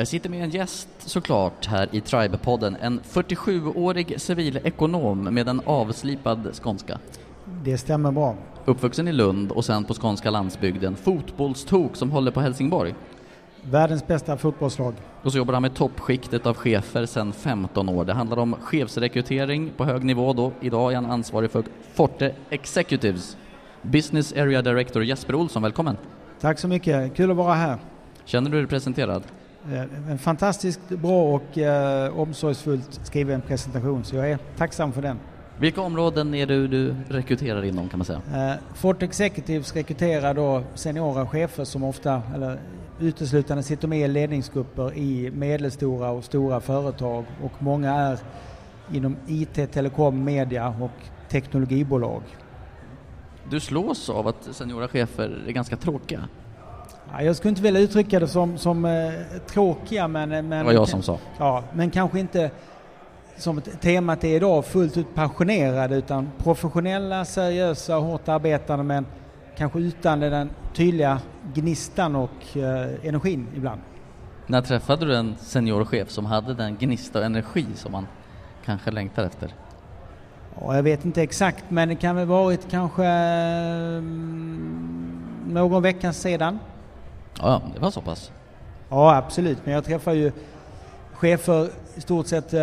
Jag sitter med en gäst såklart här i Tribe-podden, en 47-årig civilekonom med en avslipad skånska. Det stämmer bra. Uppvuxen i Lund och sen på skånska landsbygden, fotbollstok som håller på Helsingborg. Världens bästa fotbollslag. Och så jobbar han med toppskiktet av chefer sedan 15 år. Det handlar om chefsrekrytering på hög nivå då. Idag är han ansvarig för Forte Executives. Business Area Director Jesper Olsson, välkommen! Tack så mycket, kul att vara här. Känner du dig presenterad? En fantastiskt bra och eh, omsorgsfullt skriven presentation, så jag är tacksam för den. Vilka områden är det du rekryterar inom kan man säga? Eh, Fort Executives rekryterar då seniora chefer som ofta, eller uteslutande sitter med i ledningsgrupper i medelstora och stora företag och många är inom IT, telekom, media och teknologibolag. Du slås av att seniora chefer är ganska tråkiga? Ja, jag skulle inte vilja uttrycka det som, som eh, tråkiga men... men det var jag som sa. Ja, men kanske inte som temat är idag fullt ut passionerade utan professionella, seriösa, hårt arbetande men kanske utan den tydliga gnistan och eh, energin ibland. När träffade du en seniorchef som hade den gnista och energi som man kanske längtar efter? Ja, jag vet inte exakt men det kan väl varit kanske mm, någon vecka sedan. Ja, det var så pass? Ja, absolut. Men jag träffar ju chefer i stort sett eh,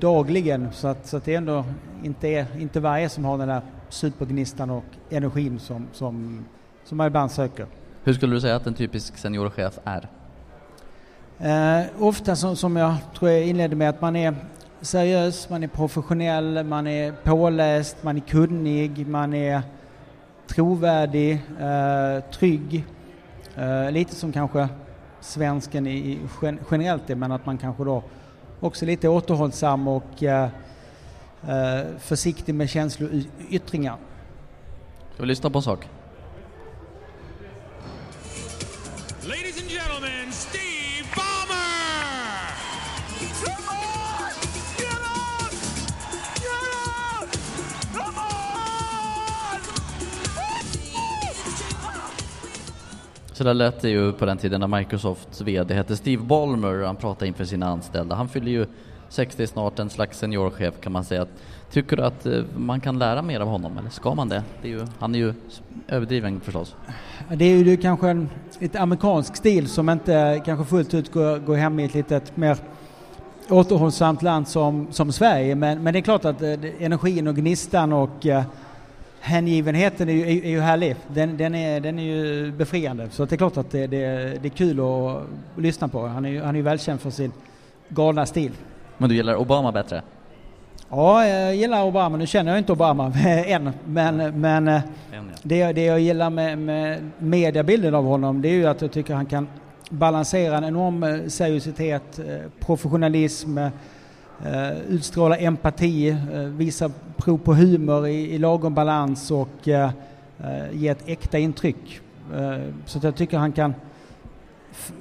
dagligen så att, så att det ändå inte är inte varje som har den där supergnistan och energin som, som, som man ibland söker. Hur skulle du säga att en typisk seniorchef är? Eh, ofta som, som jag tror jag inledde med att man är seriös, man är professionell, man är påläst, man är kunnig, man är trovärdig, eh, trygg. Eh, lite som kanske svensken i, generellt är men att man kanske då också lite återhållsam och eh, eh försiktig med känsloyttringar. Ska vi lyssna på en sak? Så där lät det ju på den tiden när Microsofts VD hette Steve Ballmer han pratade inför sina anställda. Han fyller ju 60 snart, en slags seniorchef kan man säga. Tycker du att eh, man kan lära mer av honom, eller ska man det? det är ju, han är ju överdriven förstås. Det är ju kanske en lite amerikansk stil som inte kanske fullt ut går, går hem i ett litet mer återhållsamt land som, som Sverige. Men, men det är klart att eh, energin och gnistan och eh, hängivenheten är ju, är, är ju härlig. Den, den, är, den är ju befriande. Så det är klart att det, det, det är kul att, lyssna på. Han är ju han är välkänd för sin galna stil. Men du gillar Obama bättre? Ja, jag gillar Obama. Nu känner jag inte Obama än, men, men än, ja. det, det jag gillar med, med mediabilden av honom det är ju att jag tycker han kan balansera en enorm eh, seriositet, eh, professionalism, Uh, utstråla empati, uh, visa prov på humor i, i lagom balans och uh, ge ett äkta intryck. så att jag tycker han kan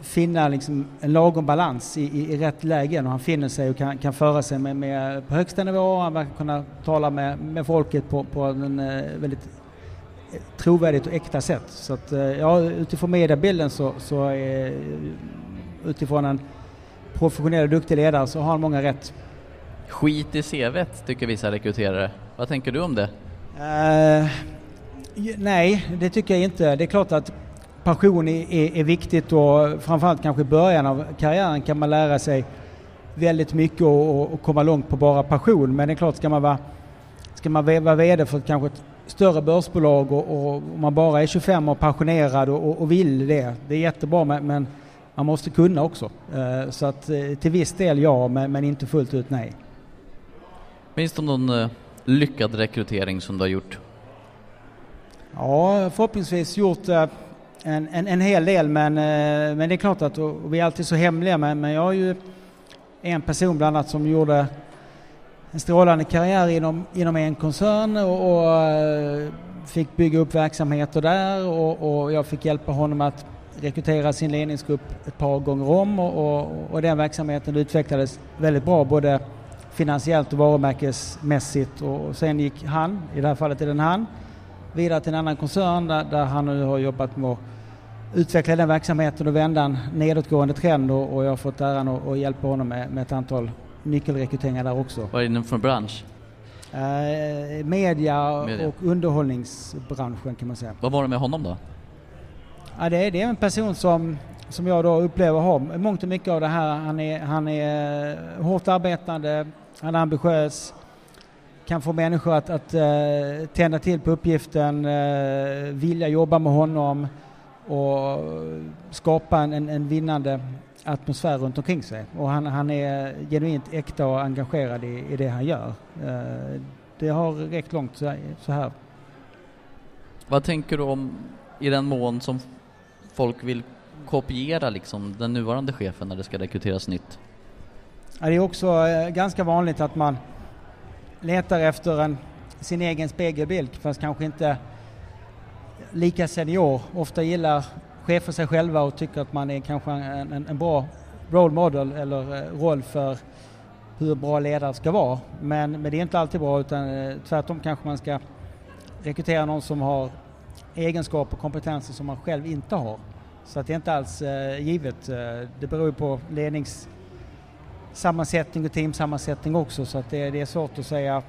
finna liksom en lagom balans i, i, i, rätt lägen och han finner sig och kan, kan föra sig med, med på högsta nivå. Han verkar kunna tala med, med folket på, på en väldigt trovärdigt och äkta sätt. Så att ja, utifrån mediebilden så, så är, utifrån en professionell och duktig ledare så har han många rätt. Skit i CVt tycker vissa rekryterare. Vad tänker du om det? Uh, nej, det tycker jag inte. Det är klart att passion är, är, viktigt och framförallt kanske i början av karriären kan man lära sig väldigt mycket och, och komma långt på bara passion. Men det är klart, ska man vara, ska man vara VD för kanske ett större börsbolag och, och man bara är 25 och passionerad och, och vill det, det är jättebra men man måste kunna också. Uh, så att uh, till viss del ja, men, men inte fullt ut nej. Minns du någon uh, lyckad rekrytering som du har gjort? Ja, förhoppningsvis gjort en, en, en, hel del men, men det är klart att vi är alltid så hemliga men, men jag har ju en person bland annat som gjorde en strålande karriär inom, inom en koncern och, och fick bygga upp verksamheter där och, och, jag fick hjälpa honom att rekrytera sin ledningsgrupp ett par gånger om och, och, och den verksamheten utvecklades väldigt bra både finansiellt och varumärkesmässigt och sen gick han, i det här fallet är den han, vidare till en annan koncern där, där han nu har jobbat med att utveckla den verksamheten och vända en nedåtgående trend och, och jag har fått äran att, att hjälpa honom med, med ett antal nyckelrekryteringar där också. Vad är det för bransch? Eh, media, media, och underhållningsbranschen kan man säga. Vad var det med honom då? Ja, det, är, det är en person som, som jag då upplever har mångt och mycket av det här. Han är, han är eh, hårt arbetande, han är ambitiös, kan få människor att, att uh, tända till på uppgiften, uh, vilja jobba med honom och skapa en, en vinnande atmosfär runt omkring sig. Och han, han är genuint äkta och engagerad i, i det han gör. Uh, det har räckt långt så här. Vad tänker du om i den mån som folk vill kopiera liksom den nuvarande chefen när det ska rekryteras nytt? Ja, det är också eh, ganska vanligt att man letar efter en, sin egen spegelbild fast kanske inte lika senior. Ofta gillar chefer sig själva och tycker att man är kanske en, en, en bra role model eller eh, roll för hur bra ledare ska vara. Men, men det är inte alltid bra utan eh, tvärtom kanske man ska rekrytera någon som har egenskaper och kompetenser som man själv inte har. Så att det är inte alls eh, givet. Eh, det beror på lednings sammansättning och teamsammansättning också så att det, det är svårt att säga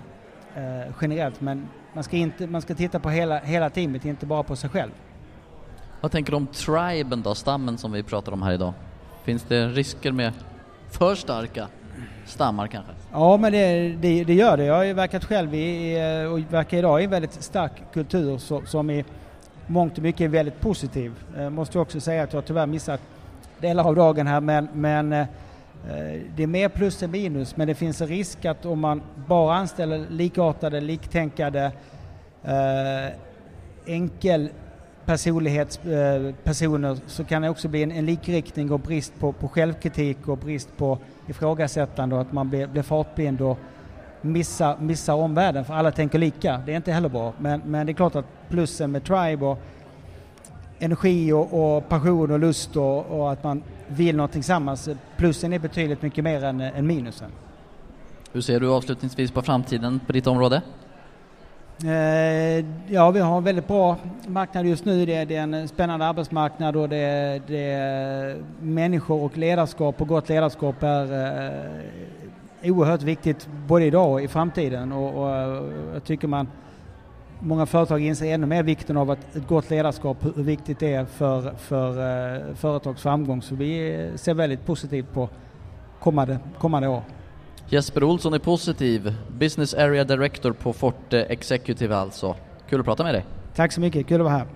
eh, generellt men man ska, inte, man ska titta på hela, hela teamet, inte bara på sig själv. Vad tänker du om triben då, stammen som vi pratar om här idag? Finns det risker med för starka stammar kanske? Ja, men det, det, det gör det. Jag har ju verkat själv i, och verkar idag i en väldigt stark kultur som i mångt och mycket är väldigt positiv. Eh, måste också säga att jag tyvärr missat delar av dagen här men, men eh, det är mer plus än minus, men det finns en risk att om man bara anställer likartade, liktänkande, eh, enkel personlighetspersoner eh, så kan det också bli en, en likriktning och brist på, på självkritik och brist på ifrågasättande och att man blir, blir fartblind och missar, missar omvärlden för alla tänker lika. Det är inte heller bra. Men, men det är klart att plussen med Tribe och energi och, och passion och lust och, och, att man vill någonting tillsammans. Plussen är betydligt mycket mer än, än minusen. Hur ser du avslutningsvis på framtiden på ditt område? Eh, ja, vi har en väldigt bra marknad just nu. Det, det är en spännande arbetsmarknad och det, det är människor och ledarskap och gott ledarskap är eh, oerhört viktigt både idag och i framtiden och, och jag tycker man många företag inser ännu mer vikten av att ett gott ledarskap, hur viktigt det är för, för uh, företags framgång. Så vi ser väldigt positivt på kommande, kommande år. Jesper Olsson är positiv, Business Area Director på Forte Executive alltså. Kul att prata med dig. Tack så mycket, kul att vara här.